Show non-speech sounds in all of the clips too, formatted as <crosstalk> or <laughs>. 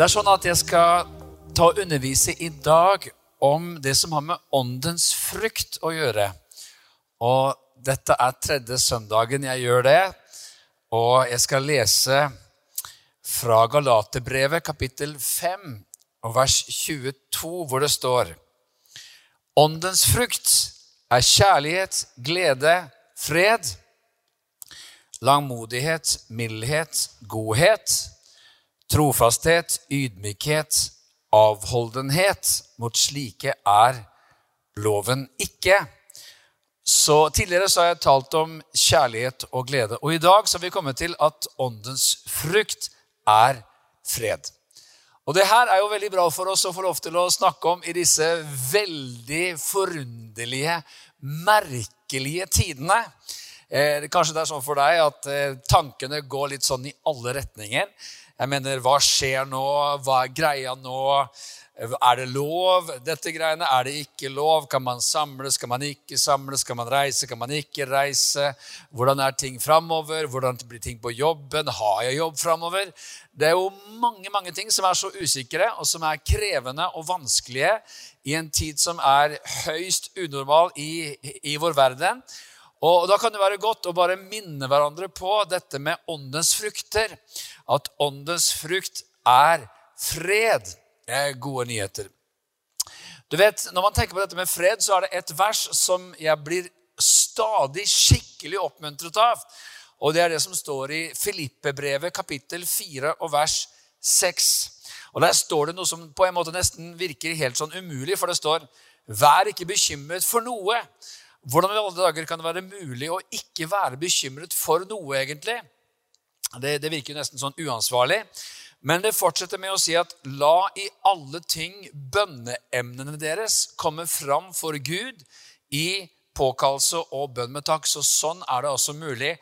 Det er sånn at jeg skal ta og undervise i dag om det som har med åndens frukt å gjøre. Og dette er tredje søndagen jeg gjør det. Og jeg skal lese fra Galaterbrevet kapittel 5 og vers 22, hvor det står Åndens frukt er kjærlighet, glede, fred, langmodighet, mildhet, godhet trofasthet, ydmykhet, avholdenhet. Mot slike er loven ikke. Så Tidligere så har jeg talt om kjærlighet og glede. Og i dag så har vi kommet til at åndens frukt er fred. Og det her er jo veldig bra for oss å få lov til å snakke om i disse veldig forunderlige, merkelige tidene. Eh, kanskje det er sånn for deg at eh, tankene går litt sånn i alle retninger. Jeg mener, hva skjer nå? Hva er greia nå? Er det lov, dette greiene? Er det ikke lov? Kan man samles? Kan man ikke samles? Kan man reise? Kan man ikke reise? Hvordan er ting framover? Hvordan blir ting på jobben? Har jeg jobb framover? Det er jo mange mange ting som er så usikre, og som er krevende og vanskelige i en tid som er høyst unormal i, i vår verden. Og Da kan det være godt å bare minne hverandre på dette med åndens frukter. At åndens frukt er fred. Det er gode nyheter. Du vet, Når man tenker på dette med fred, så er det et vers som jeg blir stadig skikkelig oppmuntret av. Og Det er det som står i Filippe-brevet kapittel 4 og vers 6. Og Der står det noe som på en måte nesten virker helt sånn umulig, for det står Vær ikke bekymret for noe, hvordan i alle dager kan det være mulig å ikke være bekymret for noe, egentlig? Det, det virker nesten sånn uansvarlig. Men det fortsetter med å si at la i alle ting bønneemnene deres komme fram for Gud i påkallelse og bønn med takk. Så sånn er det også mulig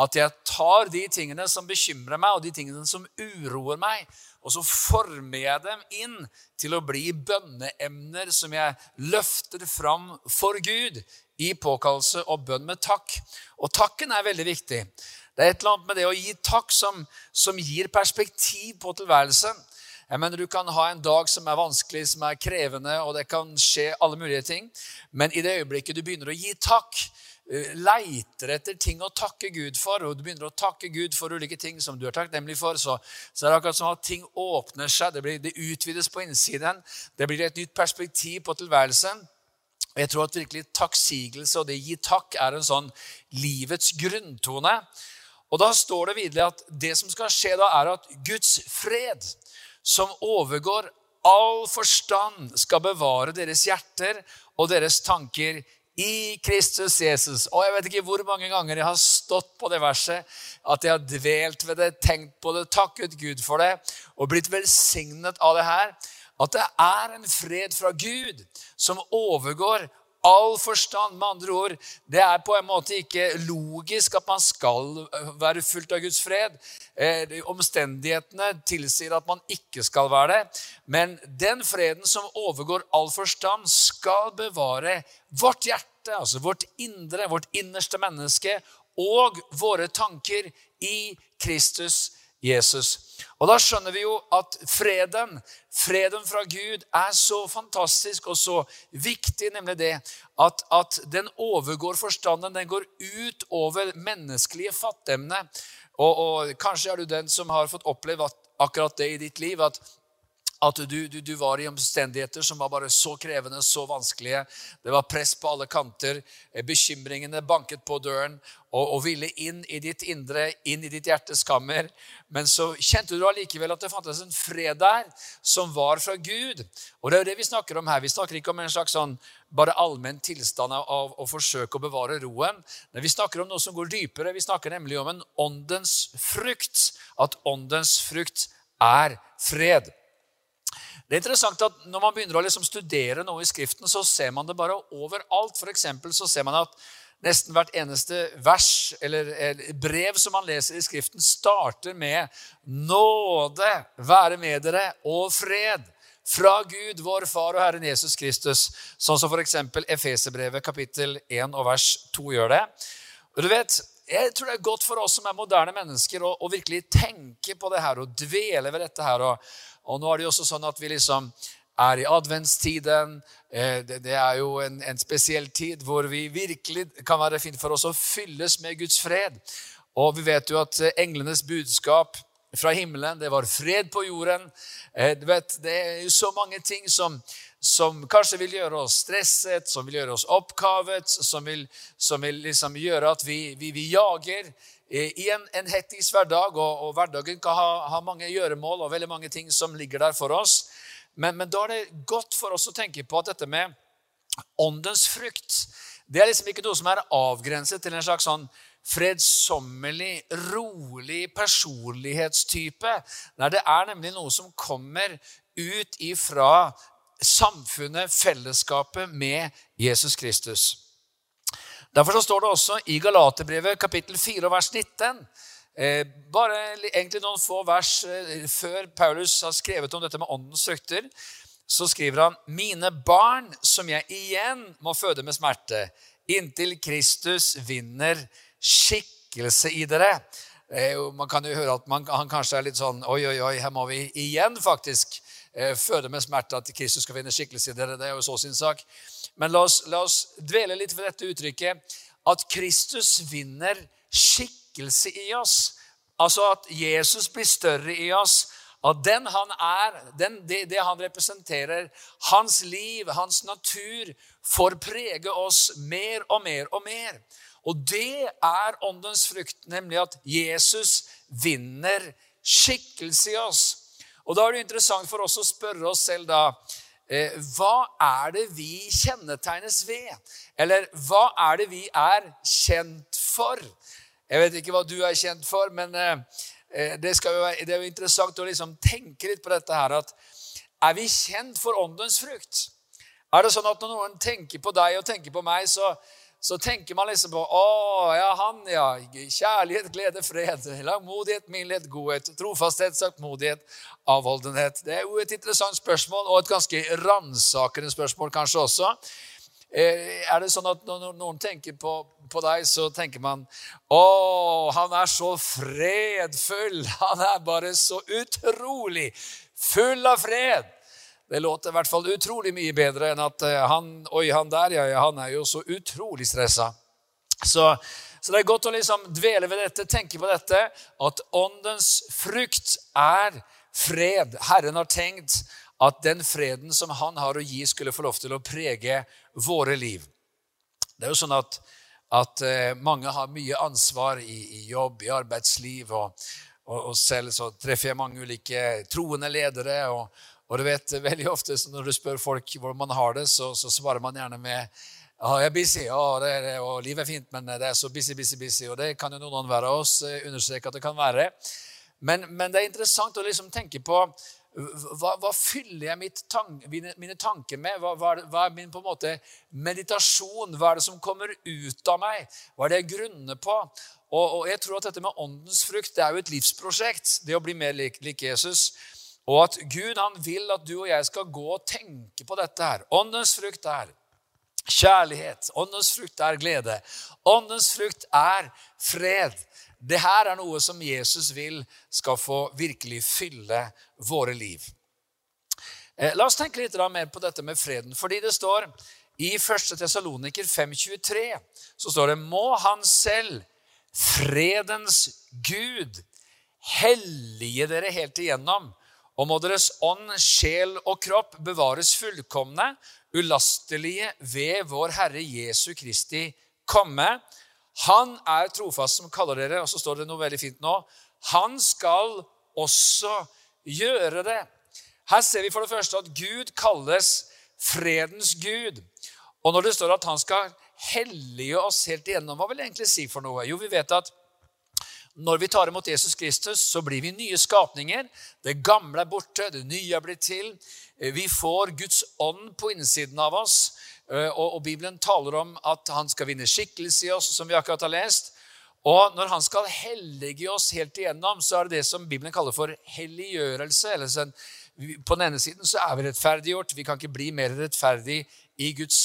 at jeg tar de tingene som bekymrer meg, og de tingene som uroer meg, og så former jeg dem inn til å bli bønneemner som jeg løfter fram for Gud i påkallelse og bønn med takk. Og takken er veldig viktig. Det er et eller annet med det å gi takk som, som gir perspektiv på tilværelsen. Jeg mener, Du kan ha en dag som er vanskelig, som er krevende, og det kan skje alle mulige ting. Men i det øyeblikket du begynner å gi takk, eh, leiter etter ting å takke Gud for, og du begynner å takke Gud for ulike ting som du er takknemlig for, så, så er det akkurat som at ting åpner seg, det, blir, det utvides på innsiden. Det blir et nytt perspektiv på tilværelsen. Jeg tror at virkelig takksigelse og det å gi takk er en sånn livets grunntone. Og da står det videre at det som skal skje da, er at Guds fred, som overgår all forstand, skal bevare deres hjerter og deres tanker i Kristus Jesus. Og jeg vet ikke hvor mange ganger jeg har stått på det verset, at jeg har dvelt ved det, tenkt på det, takket Gud for det og blitt velsignet av det her. At det er en fred fra Gud som overgår all forstand. Med andre ord, det er på en måte ikke logisk at man skal være fullt av Guds fred. Eh, omstendighetene tilsier at man ikke skal være det. Men den freden som overgår all forstand, skal bevare vårt hjerte, altså vårt indre, vårt innerste menneske, og våre tanker i Kristus Jesus. Og da skjønner vi jo at freden, freden fra Gud, er så fantastisk og så viktig, nemlig det at, at den overgår forstanden. Den går ut over menneskelige fatteemne. Og, og, kanskje er du den som har fått oppleve akkurat det i ditt liv. at at du, du, du, var i omstendigheter som var bare så krevende, så vanskelige. Det var press på alle kanter. Bekymringene banket på døren og, og ville inn i ditt indre, inn i ditt hjertes kammer. Men så kjente du allikevel at det fantes en fred der som var fra Gud. Og det er jo det vi snakker om her. Vi snakker ikke om en slags sånn bare allmenn tilstand av å forsøke å bevare roen. Men vi snakker om noe som går dypere. Vi snakker nemlig om en åndens frukt. At åndens frukt er fred. Det er interessant at Når man begynner å liksom studere noe i Skriften, så ser man det bare overalt. For så ser man at nesten hvert eneste vers eller, brev som man leser i Skriften, starter med 'Nåde være med dere og fred' fra Gud, vår Far og Herren Jesus Kristus. Sånn som f.eks. Efeserbrevet kapittel 1 og vers 2 gjør det. Og du vet, jeg tror det er godt for oss som er moderne mennesker, å, å virkelig tenke på det her og dvele ved dette her. Og, og, nå er det jo også sånn at vi liksom er i adventstiden. Eh, det, er jo en, en, spesiell tid hvor vi virkelig kan være fint for oss å fylles med Guds fred. Og vi vet jo at eh, englenes budskap fra himmelen, det var fred på jorden. Eh, du vet, Det er jo så mange ting som som kanskje vil gjøre oss stresset, som vil gjøre oss oppkavet, som vil, som vil liksom gjøre at vi, vi, vi jager i en, en hettis hverdag. Og, og, hverdagen kan ha, ha, mange gjøremål og veldig mange ting som ligger der for oss. Men, men, da er det godt for oss å tenke på at dette med åndens frukt det er liksom ikke noe som er avgrenset til en slags sånn fredsommelig, rolig personlighetstype. Nei, det er nemlig noe som kommer ut ifra samfunnet, fellesskapet med Jesus Kristus. Derfor så står det også i Galaterbrevet kapittel 4 vers 19 eh, Bare egentlig noen få vers eh, før Paulus har skrevet om dette med åndens frukter, så skriver han mine barn som jeg igjen må føde med smerte, inntil Kristus vinner skikkelse i dere. Eh, man kan jo høre at man, han kanskje er litt sånn Oi, oi, oi, her må vi igjen faktisk Eh, føde med smerte at Kristus skal finne skikkelse i dere. Det er jo så sin sak. Men la oss, la oss dvele litt ved dette uttrykket at Kristus vinner skikkelse i oss. Altså at Jesus blir større i oss. At den han er, den, det, det, han representerer, hans liv, hans natur, får prege oss mer og mer og mer. Og det er åndens frukt, nemlig at Jesus vinner skikkelse i oss. Og Da er det interessant for oss å spørre oss selv da eh, Hva er det vi kjennetegnes ved? Eller hva er det vi er kjent for? Jeg vet ikke hva du er kjent for, men eh, eh det, jo, det, er jo interessant å liksom tenke litt på dette her. at Er vi kjent for åndens frukt? Er det sånn at når noen tenker på deg og tenker på meg, så, så tenker man liksom på Å, ja, han, ja. Kjærlighet, glede, fred. Langmodighet, mildhet, godhet. Trofasthet, saktmodighet, avholdenhet. Det er jo et interessant spørsmål, og et ganske ransakende spørsmål kanskje også. Eh, er det sånn at når noen tenker på, på deg, så tenker man Å, han er så fredfull. Han er bare så utrolig full av fred. Det låter i hvert fall utrolig mye bedre enn at eh, han Oi, han der, ja, han er jo så utrolig stressa. Så, så, det er godt å liksom dvele ved dette, tenke på dette, at åndens frukt er fred. Herren har tenkt at den freden som han har å gi, skulle få lov til å prege våre liv. Det er jo sånn at, at eh, mange har mye ansvar i, i jobb, i arbeidsliv, og, og, og, selv så treffer jeg mange ulike troende ledere. og og du vet, veldig ofte Når du spør folk hvordan man har det, så, så svarer man gjerne med ja, jeg er busy, ja, det er og livet er fint, men det er så busy, busy, busy. Og det kan jo noen av oss eh, understreke at det kan være. Men, men, det er interessant å liksom tenke på hva, hva fyller jeg tank, mine, mine, tanker med? Hva, hva, hva, er min på en måte meditasjon? Hva er det som kommer ut av meg? Hva er det jeg grunner på? Og, og jeg tror at dette med åndens frukt det er jo et livsprosjekt. Det å bli mer lik, lik Jesus. Og at Gud han vil at du og jeg skal gå og tenke på dette her. Åndens frukt er kjærlighet. Åndens frukt er glede. Åndens frukt er fred. Det her er noe som Jesus vil skal få virkelig fylle våre liv. Eh, la oss tenke litt mer på dette med freden. Fordi det står i 1. Tesaloniker 5,23 så står det Må Han selv, fredens Gud, hellige dere helt igjennom og må deres ånd, sjel og kropp bevares fullkomne, ulastelige ved vår Herre Jesu Kristi komme. Han er trofast som kaller dere, og så står det noe veldig fint nå. Han skal også gjøre det. Her ser vi for det første at Gud kalles fredens Gud. Og når det står at han skal hellige oss helt igjennom, hva vil det egentlig si for noe? Jo, vi vet at når vi tar imot Jesus Kristus, så blir vi nye skapninger. Det gamle er borte, det nye er blitt til. Eh, vi får Guds ånd på innsiden av oss. Eh, og, Bibelen taler om at han skal vinne skikkelse i oss, som vi akkurat har lest. Og når han skal hellige oss helt igjennom, så er det det som Bibelen kaller for helliggjørelse. eller sånn, På den ene siden så er vi rettferdiggjort. Vi kan ikke bli mer rettferdig i Guds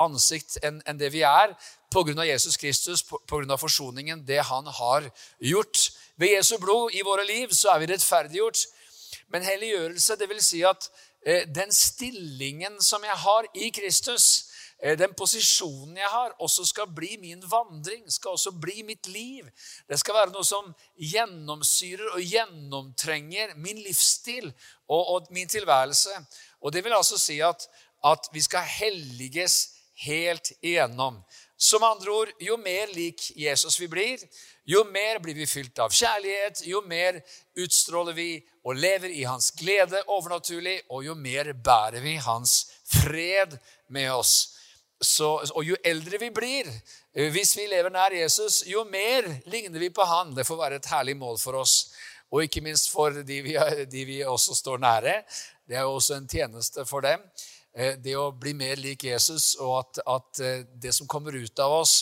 ansikt enn det vi er, pga. Jesus Kristus, pga. forsoningen, det han har gjort. Ved Jesu blod i våre liv så er vi rettferdiggjort. Men helliggjørelse, vil si at den stillingen som jeg har i Kristus, Eh, den posisjonen jeg har, også skal bli min vandring, skal også bli mitt liv. Det skal være noe som gjennomsyrer og gjennomtrenger min livsstil og, og min tilværelse. Og Det vil altså si at, at vi skal helliges helt igjennom. Som andre ord, jo mer lik Jesus vi blir, jo mer blir vi fylt av kjærlighet, jo mer utstråler vi og lever i hans glede overnaturlig, og jo mer bærer vi hans fred med oss. Så, og jo eldre vi blir, eh, hvis vi lever nær Jesus, jo mer ligner vi på han. Det får være et herlig mål for oss. Og ikke minst for de vi, de vi også står nære. Det er jo også en tjeneste for dem. Eh, det å bli mer lik Jesus, og at, at eh, det som kommer ut av oss,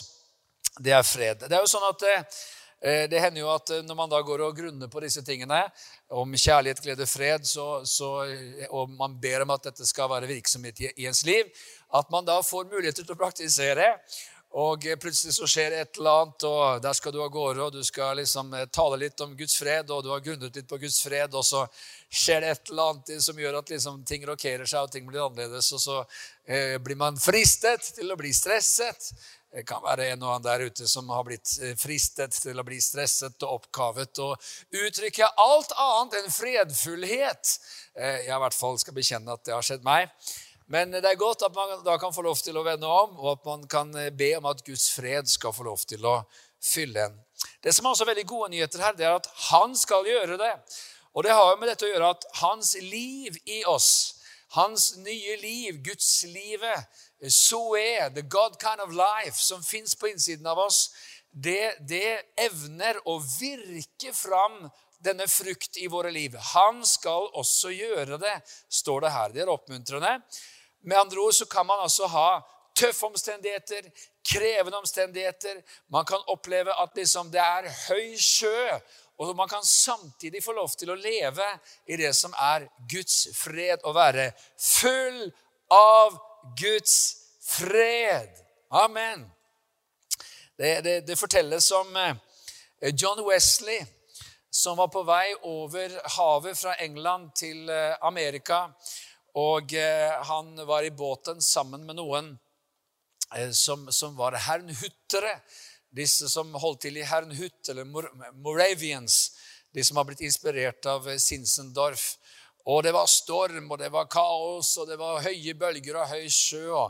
det er fred. Det er jo sånn at det hender jo at når man da går og grunner på disse tingene, om kjærlighet, glede, fred, så, så, og man ber om at dette skal være virksomhet i, i ens liv, at man da får muligheter til å praktisere. Og plutselig så skjer et eller annet, og der skal du av gårde, og du skal liksom eh, tale litt om Guds fred, og du har grunnet litt på Guds fred, og så skjer det et eller annet som gjør at liksom ting rokerer seg, og ting blir annerledes, og så eh, blir man fristet til å bli stresset. Det kan være en og annen der ute som har blitt eh, fristet til å bli stresset og oppkavet og uttrykke alt annet enn fredfullhet. Eh, jeg i hvert fall skal bekjenne at det har skjedd meg. Men det er godt at man da kan få lov til å vende om, og at man kan eh, be om at Guds fred skal få lov til å fylle en. Det som er også veldig gode nyheter her, det er at han skal gjøre det. Og det har jo med dette å gjøre at hans liv i oss, hans nye liv, Gudslivet, Zoe, the God kind of life, som fins på innsiden av oss, det, det evner å virke fram denne frukt i våre liv. Han skal også gjøre det, står det her. Det er oppmuntrende. Med andre ord så kan man altså ha tøffe omstendigheter, krevende omstendigheter. Man kan oppleve at liksom det er høy sjø, og man kan samtidig få lov til å leve i det som er Guds fred, og være full av Guds fred. Amen. Det, det, det fortelles om eh, John Wesley, som var på vei over havet fra England til eh, Amerika. Og eh, han var i båten sammen med noen eh, som, som var hernhuttere. Disse som holdt til i Hernhut, eller Moravians. De som har blitt inspirert av eh, Sinsendorf. Og det var storm, og det var kaos, og det var høye bølger og høy sjø.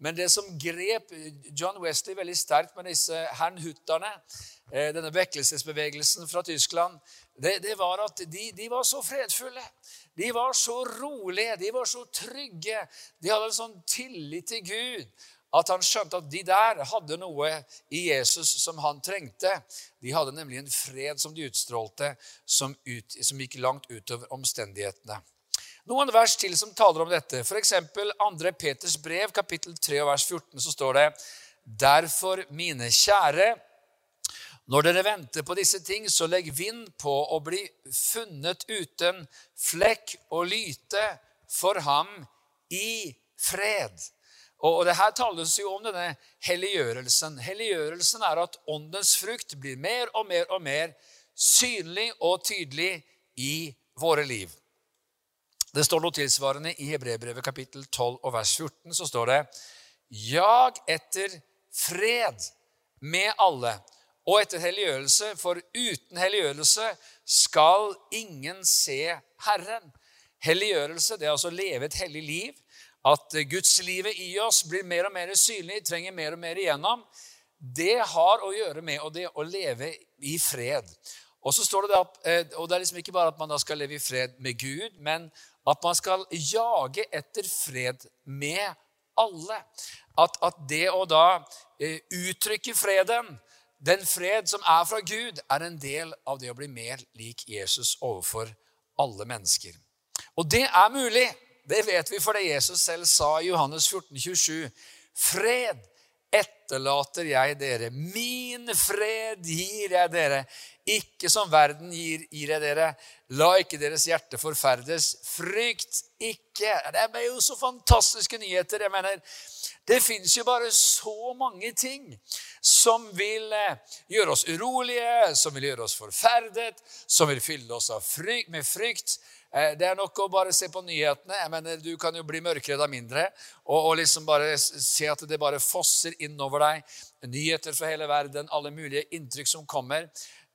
Men det som grep John Wesley veldig sterkt med disse hernhutterne, denne vekkelsesbevegelsen fra Tyskland, det, det var at de, de, var så fredfulle. De var så rolige, de var så trygge. De hadde en sånn tillit til Gud at han skjønte at de der hadde noe i Jesus som han trengte. De hadde nemlig en fred som de utstrålte, som, ut, som gikk langt utover omstendighetene. Noen vers til som taler om dette. F.eks. 2. Peters brev, kapittel 3, vers 14, så står det Derfor, mine kjære, når dere venter på disse ting, så legg vind på å bli funnet uten flekk og lyte for ham i fred. Og det her tales jo om denne helliggjørelsen. Helliggjørelsen er at åndens frukt blir mer og mer og mer synlig og tydelig i våre liv. Det står noe tilsvarende i Hebrebrevet kapittel 12 og vers 14. Så står det Jag etter fred med alle og etter helliggjørelse, for uten helliggjørelse skal ingen se Herren. Helliggjørelse det er altså å leve et hellig liv. At gudslivet i oss blir mer og mer synlig, trenger mer og mer igjennom. Det har å gjøre med det å leve i fred. Og så står det da, eh, og det er liksom ikke bare at man da skal leve i fred med Gud, men at man skal jage etter fred med alle. At, at det å da eh, uttrykke freden den fred som er fra Gud, er en del av det å bli mer lik Jesus overfor alle mennesker. Og det er mulig. Det vet vi for det Jesus selv sa i Johannes 14, 27. Fred etterlater jeg dere. Min fred gir jeg dere. Ikke som verden gir, gir jeg dere. La ikke deres hjerte forferdes. Frykt ikke. Det er jo så fantastiske nyheter. Jeg mener, det fins jo bare så mange ting som vil eh, gjøre oss urolige, som vil gjøre oss forferdet, som vil fylle oss frykt, med frykt. Eh, det er nok å bare se på nyhetene. Jeg mener, Du kan jo bli mørkredd av mindre. Og, og, liksom bare se at det bare fosser innover deg. Nyheter fra hele verden, alle mulige inntrykk som kommer.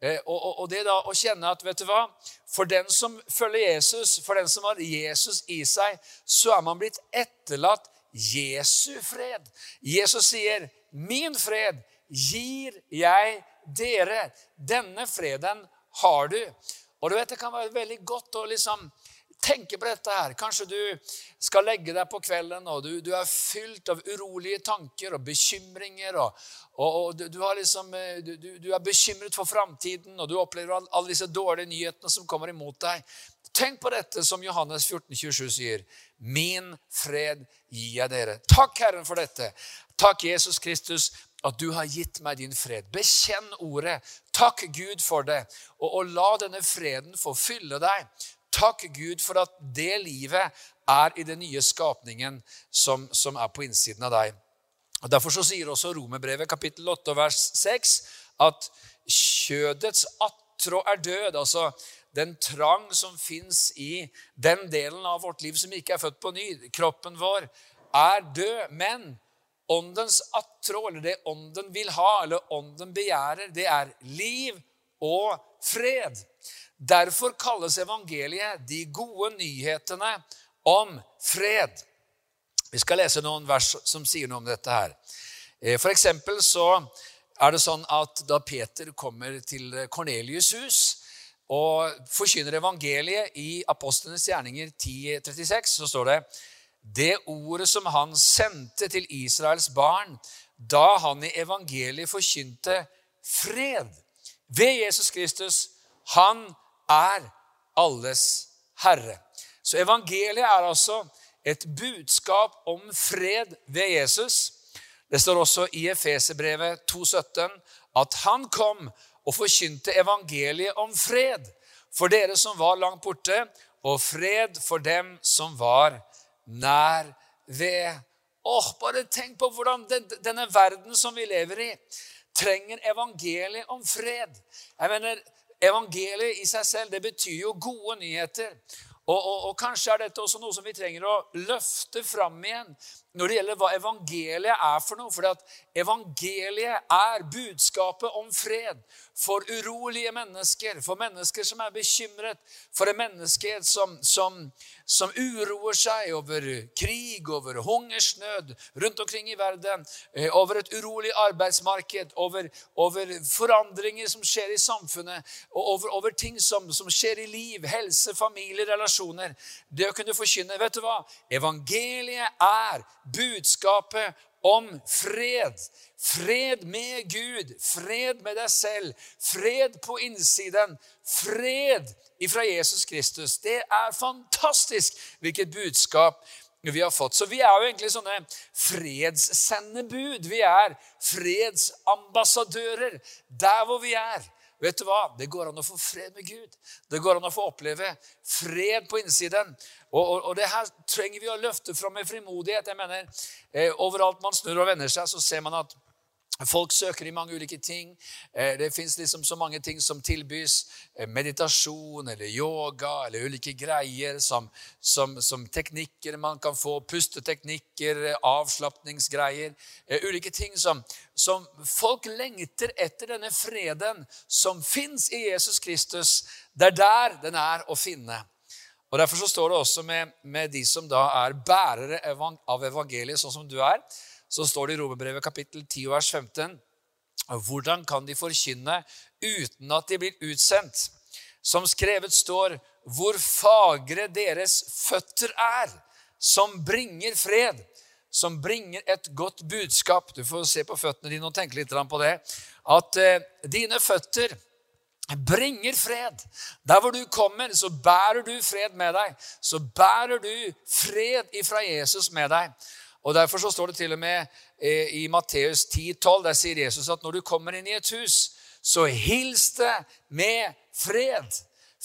Eh, og, og, og, det da å kjenne at vet du hva, For den som følger Jesus, for den som har Jesus i seg, så er man blitt etterlatt Jesu fred. Jesus sier, 'Min fred gir jeg dere'. Denne freden har du. Og du vet, Det kan være veldig godt å liksom tenke på dette her. Kanskje du skal legge deg på kvelden, og du, du er fylt av urolige tanker og bekymringer. og, og, og du, liksom, eh, du, du, er bekymret for framtiden, og du opplever alle disse dårlige nyhetene som kommer imot deg. Tenk på dette som Johannes 14, 27 sier. Min fred gir jeg dere. Takk, Herren, for dette. Takk, Jesus Kristus, at du har gitt meg din fred. Bekjenn ordet. Takk Gud for det, og, og la denne freden få fylle deg. Takk Gud for at det livet er i den nye skapningen som, som er på innsiden av deg. Og Derfor så sier også Romerbrevet kapittel 8 vers 6 at kjødets attrå er død. Altså den trang som fins i den delen av vårt liv som ikke er født på ny, kroppen vår, er død. Men Åndens attrå, eller det ånden vil ha, eller ånden begjærer, det er liv og fred. Derfor kalles evangeliet de gode nyhetene om fred. Vi skal lese noen vers som sier noe om dette her. Eh, for eksempel så er det sånn at da Peter kommer til Kornelius' hus og forkynner evangeliet i Apostlenes gjerninger 10.36, så står det det ordet som han sendte til Israels barn da han i evangeliet forkynte fred ved Jesus Kristus. Han er alles herre. Så evangeliet er altså et budskap om fred ved Jesus. Det står også i Efeserbrevet 2,17 at han kom og forkynte evangeliet om fred for dere som var langt borte, og fred for dem som var nær ved. Åh, Bare tenk på hvordan denne verden som vi lever i, trenger evangeliet om fred. Jeg mener, Evangeliet i seg selv det betyr jo gode nyheter. Og, og, og, Kanskje er dette også noe som vi trenger å løfte fram igjen når det gjelder hva evangeliet er for noe. For evangeliet er budskapet om fred for urolige mennesker, for mennesker som er bekymret, for en menneskehet som, som, som uroer seg over krig, over hungersnød rundt omkring i verden, eh, over et urolig arbeidsmarked, over, over forandringer som skjer i samfunnet, og over, over ting som, som skjer i liv, helse, familie, relasjoner. Det å kunne forkynne Vet du hva? Evangeliet er budskapet om fred. Fred med Gud, fred med deg selv, fred på innsiden. Fred ifra Jesus Kristus. Det er fantastisk hvilket budskap vi har fått. Så vi er jo egentlig sånne fredssendebud. Vi er fredsambassadører der hvor vi er. Vet du hva? Det går an å få fred med Gud. Det går an å få oppleve fred på innsiden. Og, og, og det her trenger vi å løfte fram med frimodighet. Jeg mener, eh, Overalt man snur og vender seg, så ser man at Folk søker i mange ulike ting. Eh, det fins liksom så mange ting som tilbys. Eh, meditasjon eller yoga eller ulike greier som, som, som teknikker man kan få. Pusteteknikker, eh, avslapningsgreier. Ulike ting som, som folk lengter etter denne freden som fins i Jesus Kristus. Det er der den er å finne. Og Derfor så står det også med, med de som da er bærere av evangeliet, sånn som du er så står det i Romerbrevet kapittel 10 vers 15 hvordan kan de forkynne uten at de blir utsendt? Som skrevet står, hvor fagre deres føtter er, som bringer fred, som bringer et godt budskap. Du får se på føttene dine og tenke litt på det. At eh, dine føtter bringer fred. Der hvor du kommer, så bærer du fred med deg. Så bærer du fred ifra Jesus med deg. Og Derfor så står det til og med eh, i Matteus 10, 12, der sier Jesus at når du kommer inn i et hus, så hils det med fred.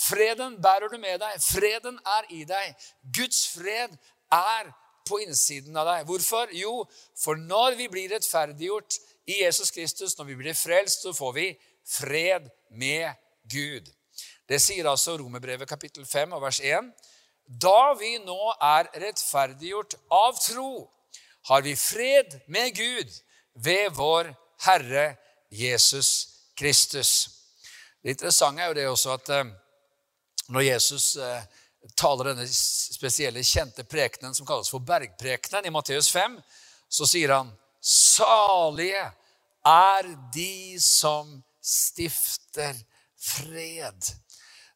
Freden bærer du med deg. Freden er i deg. Guds fred er på innsiden av deg. Hvorfor? Jo, for når vi blir rettferdiggjort i Jesus Kristus, når vi blir frelst, så får vi fred med Gud. Det sier altså Romerbrevet kapittel 5 og vers 1. Da vi nå er rettferdiggjort av tro, har vi fred med Gud ved vår Herre Jesus Kristus. Det interessante er jo det også at eh, når Jesus eh, taler denne spesielle, kjente prekenen som kalles for bergprekenen i Matteus 5, så sier han salige er de som stifter fred.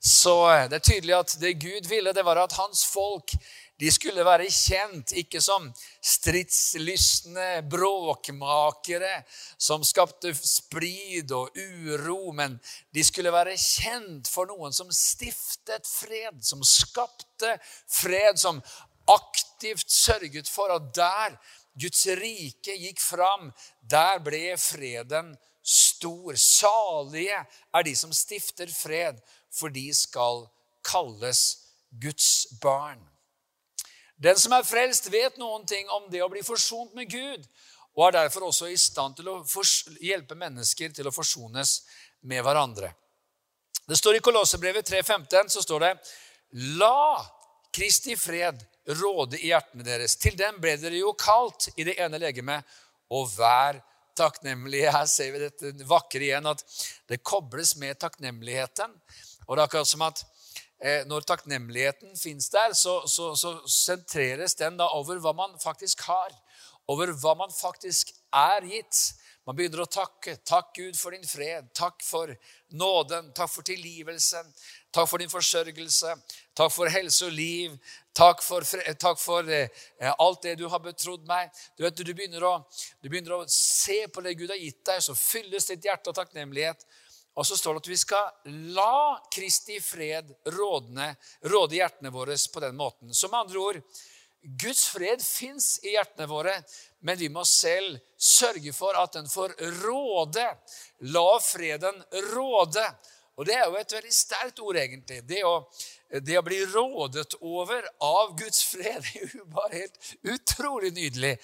Så eh, det er tydelig at det Gud ville, det var at hans folk de skulle være kjent ikke som stridslystne bråkmakere som skapte splid og uro, men de skulle være kjent for noen som stiftet fred, som skapte fred, som aktivt sørget for at der Guds rike gikk fram, der ble freden stor. Salige er de som stifter fred, for de skal kalles Guds barn. Den som er frelst, vet noen ting om det å bli forsont med Gud, og er derfor også i stand til å hjelpe mennesker til å forsones med hverandre. Det står I Kolossebrevet 3,15 så står det La Kristi fred råde i hjertene deres. Til dem ble dere jo kalt i det ene legemet, og vær takknemlige. Her ser vi dette vakre igjen, at det kobles med takknemligheten. Og det er akkurat som at når takknemligheten fins der, så, så, så, sentreres den da over hva man faktisk har. Over hva man faktisk er gitt. Man begynner å takke. Takk, Gud, for din fred. Takk for nåden. Takk for tilgivelsen. Takk for din forsørgelse. Takk for helse og liv. Takk for, takk for eh, alt det du har betrodd meg. Du, vet, du, begynner å, du begynner å se på det Gud har gitt deg, så fylles ditt hjerte av takknemlighet. Og så står det at vi skal la Kristi fred rådne, råde hjertene våre på den måten. Som andre ord Guds fred fins i hjertene våre, men vi må selv sørge for at den får råde. La freden råde. Og det er jo et veldig sterkt ord, egentlig. Det å, det å bli rådet over av Guds fred er jo bare helt utrolig nydelig.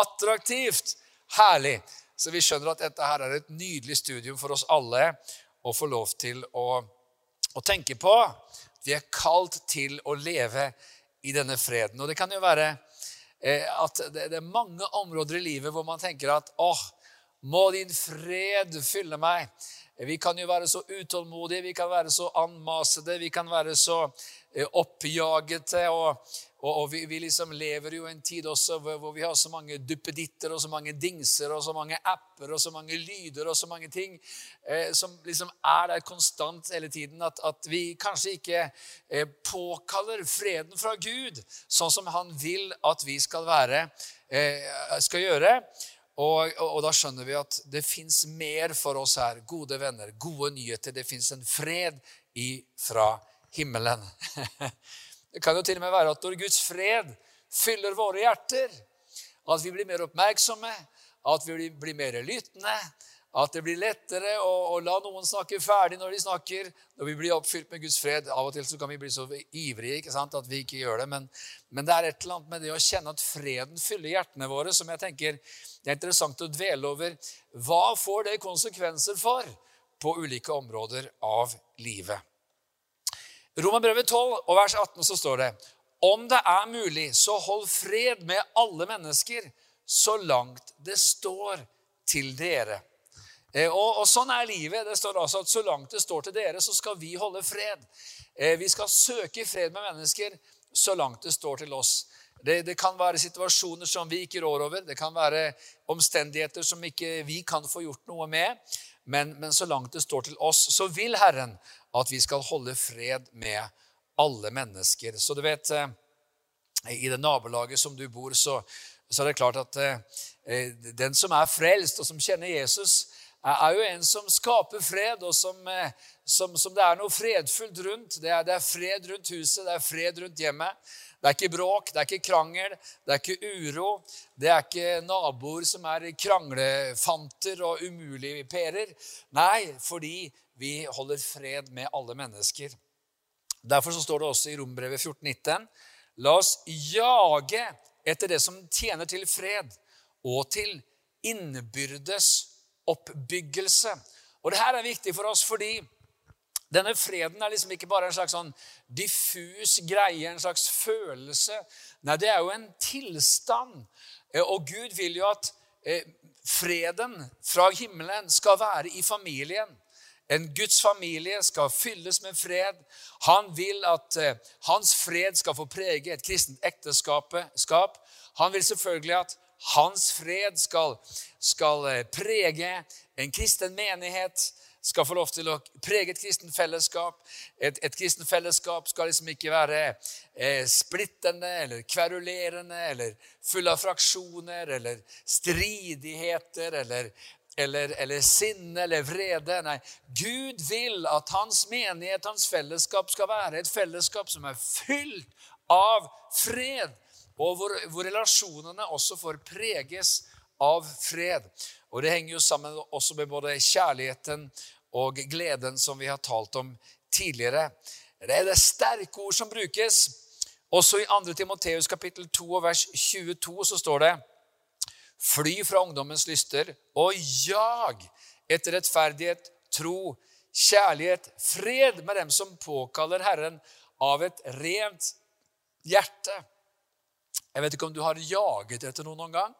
Attraktivt. Herlig. Så vi skjønner at dette her er et nydelig studium for oss alle å få lov til å, å tenke på. Vi er kalt til å leve i denne freden. Og det kan jo være eh, at det, det, er mange områder i livet hvor man tenker at åh, må din fred fylle meg. Vi kan jo være så utålmodige, vi kan være så anmasede, vi kan være så eh, oppjagete. og og, og vi, vi, liksom lever jo en tid også hvor, hvor, vi har så mange duppeditter og så mange dingser og så mange apper og så mange lyder og så mange ting eh, som liksom er der konstant hele tiden. At, at vi kanskje ikke eh, påkaller freden fra Gud sånn som han vil at vi skal være, eh, skal gjøre. Og, og, og, da skjønner vi at det fins mer for oss her. Gode venner, gode nyheter. Det fins en fred ifra himmelen. <laughs> Det kan jo til og med være at når Guds fred fyller våre hjerter, at vi blir mer oppmerksomme, at vi blir mer lyttende, at det blir lettere å, å, la noen snakke ferdig når de snakker, når vi blir oppfylt med Guds fred. Av og til så kan vi bli så ivrige ikke sant, at vi ikke gjør det. Men, men, det er et eller annet med det å kjenne at freden fyller hjertene våre, som jeg tenker det er interessant å dvele over. Hva får det konsekvenser for på ulike områder av livet? Romerbrevet 12 og vers 18 så står det om det er mulig, så hold fred med alle mennesker så langt det står til dere. Eh, og, og, sånn er livet. Det står altså at Så langt det står til dere, så skal vi holde fred. Eh, vi skal søke fred med mennesker så langt det står til oss. Det, det, kan være situasjoner som vi ikke rår over. Det kan være omstendigheter som ikke vi kan få gjort noe med. Men, men så langt det står til oss, så vil Herren at vi skal holde fred med alle mennesker. Så du vet, eh, i det nabolaget som du bor, så, så er det klart at eh, den som er frelst, og som kjenner Jesus, er jo en som skaper fred, og som, eh, som, som det er noe fredfullt rundt. Det er, det er, fred rundt huset, det er fred rundt hjemmet. Det er ikke bråk, det er ikke krangel, det er ikke uro. Det er ikke naboer som er kranglefanter og umulige pærer. Nei, fordi vi holder fred med alle mennesker. Derfor så står det også i Rombrevet 14,19.: La oss jage etter det som tjener til fred og til innbyrdes oppbyggelse. Og det her er viktig for oss fordi denne freden er liksom ikke bare en slags sånn diffus greie, en slags følelse. Nei, det er jo en tilstand. Eh, og Gud vil jo at eh, freden fra himmelen skal være i familien. En Guds familie skal fylles med fred. Han vil at eh, hans fred skal få prege et kristent ekteskap. Han vil selvfølgelig at hans fred skal, skal prege en kristen menighet, skal få lov til å prege et kristent fellesskap. Et, et kristent fellesskap skal liksom ikke være eh, splittende eller kverulerende eller full av fraksjoner eller stridigheter eller, eller, eller sinne eller vrede. Nei, Gud vil at hans menighet, hans fellesskap, skal være et fellesskap som er fylt av fred og hvor, hvor, relasjonene også får preges av fred. Og Det henger jo sammen også med både kjærligheten og gleden som vi har talt om tidligere. Det er det sterke ord som brukes. Også i 2. Timoteus kapittel 2 og vers 22 så står det Fly fra ungdommens lyster og jag etter rettferdighet, tro, kjærlighet, fred med dem som påkaller Herren av et rent hjerte. Jeg vet ikke om du har jaget etter noe noen gang.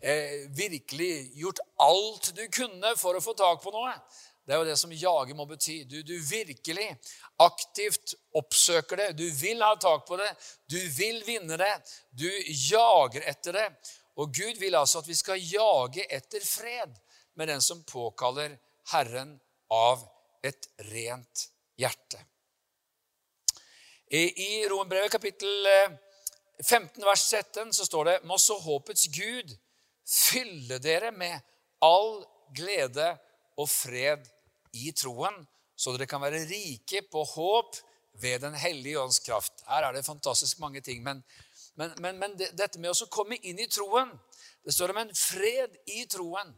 Eh, virkelig gjort alt du kunne for å få tak på noe. Det er jo det som jage må bety. Du, du, virkelig aktivt oppsøker det. Du vil ha tak på det. Du vil vinne det. Du jager etter det. Og Gud vil altså at vi skal jage etter fred med den som påkaller Herren av et rent hjerte. I, rombrevet kapittel 15 vers 13 så står det Må så håpets Gud fylle dere med all glede og fred i troen, så dere kan være rike på håp ved Den hellige ånds kraft. Her er det fantastisk mange ting. Men, men, men, men dette med å komme inn i troen Det står om en fred i troen.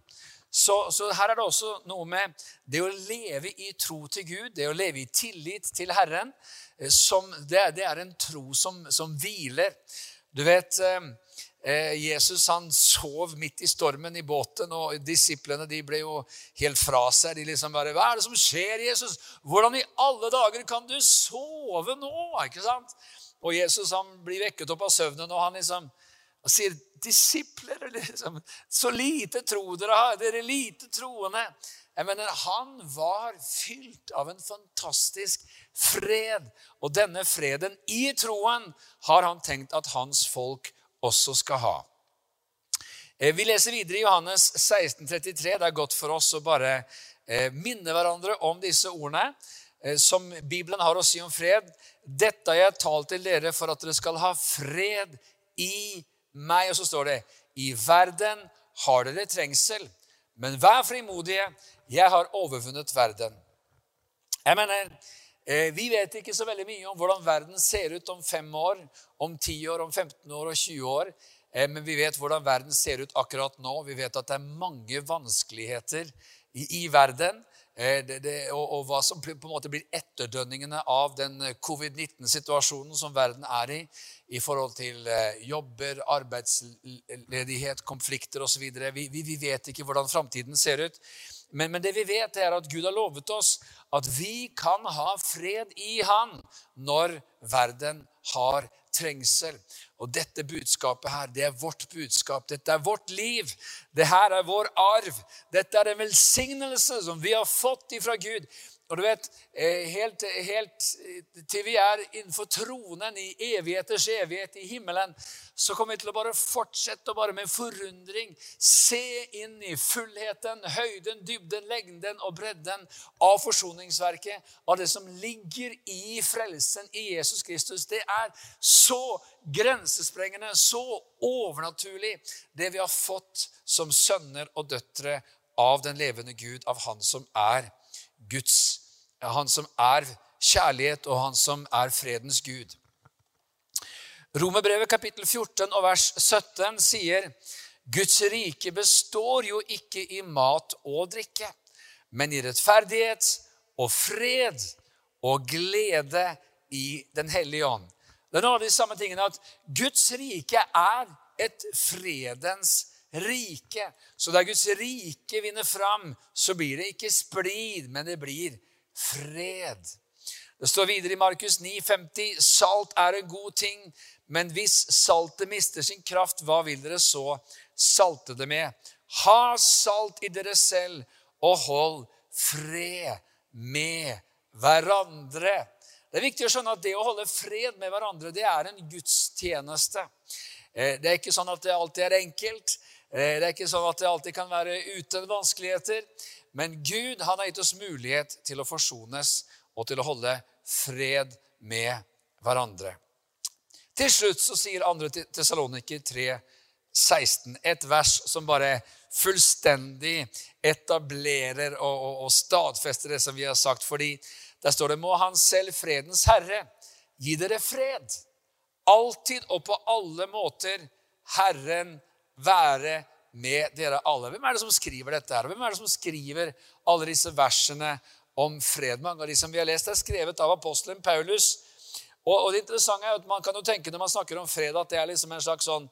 Så, så, her er det også noe med det å leve i tro til Gud, det å leve i tillit til Herren. Eh, som, det, det, er en tro som, som hviler. Du vet, eh, Jesus han sov midt i stormen i båten, og disiplene de ble jo helt fra seg. De liksom bare 'Hva er det som skjer, Jesus? Hvordan i alle dager kan du sove nå?' Ikke sant? Og Jesus han blir vekket opp av søvnen, og han liksom og sier disipler. Liksom, så lite tro dere har. Dere er lite troende. Jeg mener, Han var fylt av en fantastisk fred. Og denne freden i troen har han tenkt at hans folk også skal ha. Eh, vi leser videre i Johannes 16, 33. Det er godt for oss å bare eh, minne hverandre om disse ordene eh, som Bibelen har å si om fred. Dette har jeg talt til dere for at dere skal ha fred i meg. Og så står det i verden har dere trengsel, men vær frimodige, jeg har overvunnet verden. Jeg mener, Vi vet ikke så veldig mye om hvordan verden ser ut om fem år, om ti år, om 15 år og 20 år. Eh, men vi vet hvordan verden ser ut akkurat nå. Vi vet at det er mange vanskeligheter i, i verden. Eh, det, det, og, og, hva som på en måte blir etterdønningene av den eh, covid-19-situasjonen som verden er i, i forhold til eh, jobber, arbeidsledighet, konflikter osv. Vi, vi, vi vet ikke hvordan framtiden ser ut. Men, men, det vi vet, er at Gud har lovet oss at vi kan ha fred i Han når verden har trengsel. Og dette budskapet her, det er vårt budskap. Dette er vårt liv. Dette er vår arv. Dette er en velsignelse som vi har fått ifra Gud. Og du vet, eh, helt, helt, til vi er innenfor tronen i evigheters evighet i himmelen, så kommer vi til å bare fortsette å bare med forundring se inn i fullheten, høyden, dybden, lengden og bredden av forsoningsverket, av det som ligger i frelsen i Jesus Kristus. Det er så grensesprengende, så overnaturlig, det vi har fått som sønner og døtre av den levende Gud, av Han som er Guds, Han som er kjærlighet, og Han som er fredens Gud. Romerbrevet kapittel 14 og vers 17 sier Guds rike består jo ikke i mat og drikke, men i rettferdighet og fred og glede i Den hellige ånd. Det er noen av de samme tingene at Guds rike er et fredens rike. Så der Guds rike vinner fram, så blir det ikke splid, men det blir fred. Det står videre i Markus 9,50.: Salt er en god ting, men hvis saltet mister sin kraft, hva vil dere så salte det med? Ha salt i dere selv, og hold fred med hverandre. Det er viktig å skjønne at det å holde fred med hverandre, det er en gudstjeneste. Eh, det er ikke sånn at det alltid er enkelt. Eh, det er ikke sånn at det alltid kan være uten vanskeligheter. Men Gud han har gitt oss mulighet til å forsones og til å holde fred med hverandre. Til slutt så sier 2. Tessaloniker 3, 16, et vers som bare fullstendig etablerer og, og, og stadfester det som vi har sagt. fordi der står det må Han selv, fredens herre, gi dere fred. Alltid og på alle måter Herren være med dere alle. Hvem er det som skriver dette her? Hvem er det som skriver alle disse versene om fred? Mange av de som vi har lest, er skrevet av apostelen Paulus. Og, og det interessante er at Man kan jo tenke når man snakker om fred, at det er liksom en slags sånn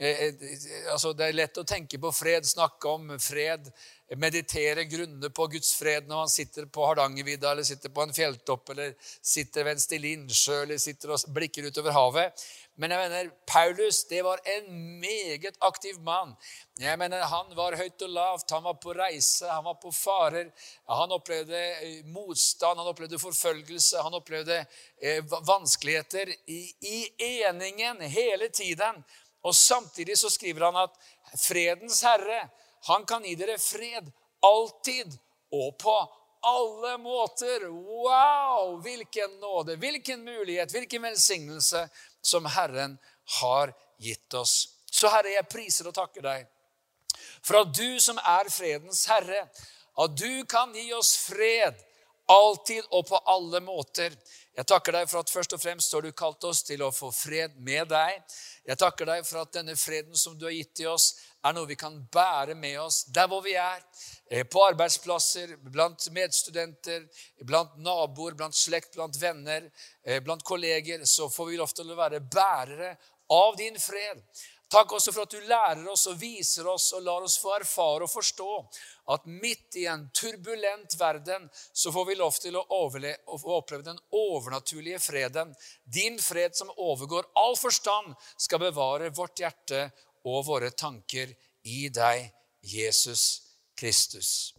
eh, eh altså Det er lett å tenke på fred, snakke om fred meditere, grunne på Guds fred når man sitter på Hardangervidda eller sitter på en fjelltopp eller sitter ved en stille innsjø eller sitter og blikker utover havet. Men jeg mener, Paulus det var en meget aktiv mann. Jeg mener, Han var høyt og lavt, han var på reise, han var på farer. Han opplevde eh, motstand, han opplevde forfølgelse, han opplevde eh, vanskeligheter i, i eningen hele tiden. Og Samtidig så skriver han at fredens herre han kan gi dere fred alltid og på alle måter. Wow! Hvilken nåde, hvilken mulighet, hvilken velsignelse som Herren har gitt oss. Så Herre, jeg priser og takker deg for at du som er fredens herre, at du kan gi oss fred alltid og på alle måter. Jeg takker deg for at først og fremst har du kalt oss til å få fred med deg. Jeg takker deg for at denne freden som du har gitt til oss, er noe vi kan bære med oss der hvor vi er. Eh, på arbeidsplasser, blant medstudenter, blant naboer, blant slekt, blant venner, eh, blant kolleger. Så får vi lov til å være bærere av din fred. Takk også for at du lærer oss og viser oss og lar oss få erfare og forstå at midt i en turbulent verden så får vi lov til å, å oppleve den overnaturlige freden. Din fred som overgår all forstand, skal bevare vårt hjerte og våre tanker i deg, Jesus Kristus.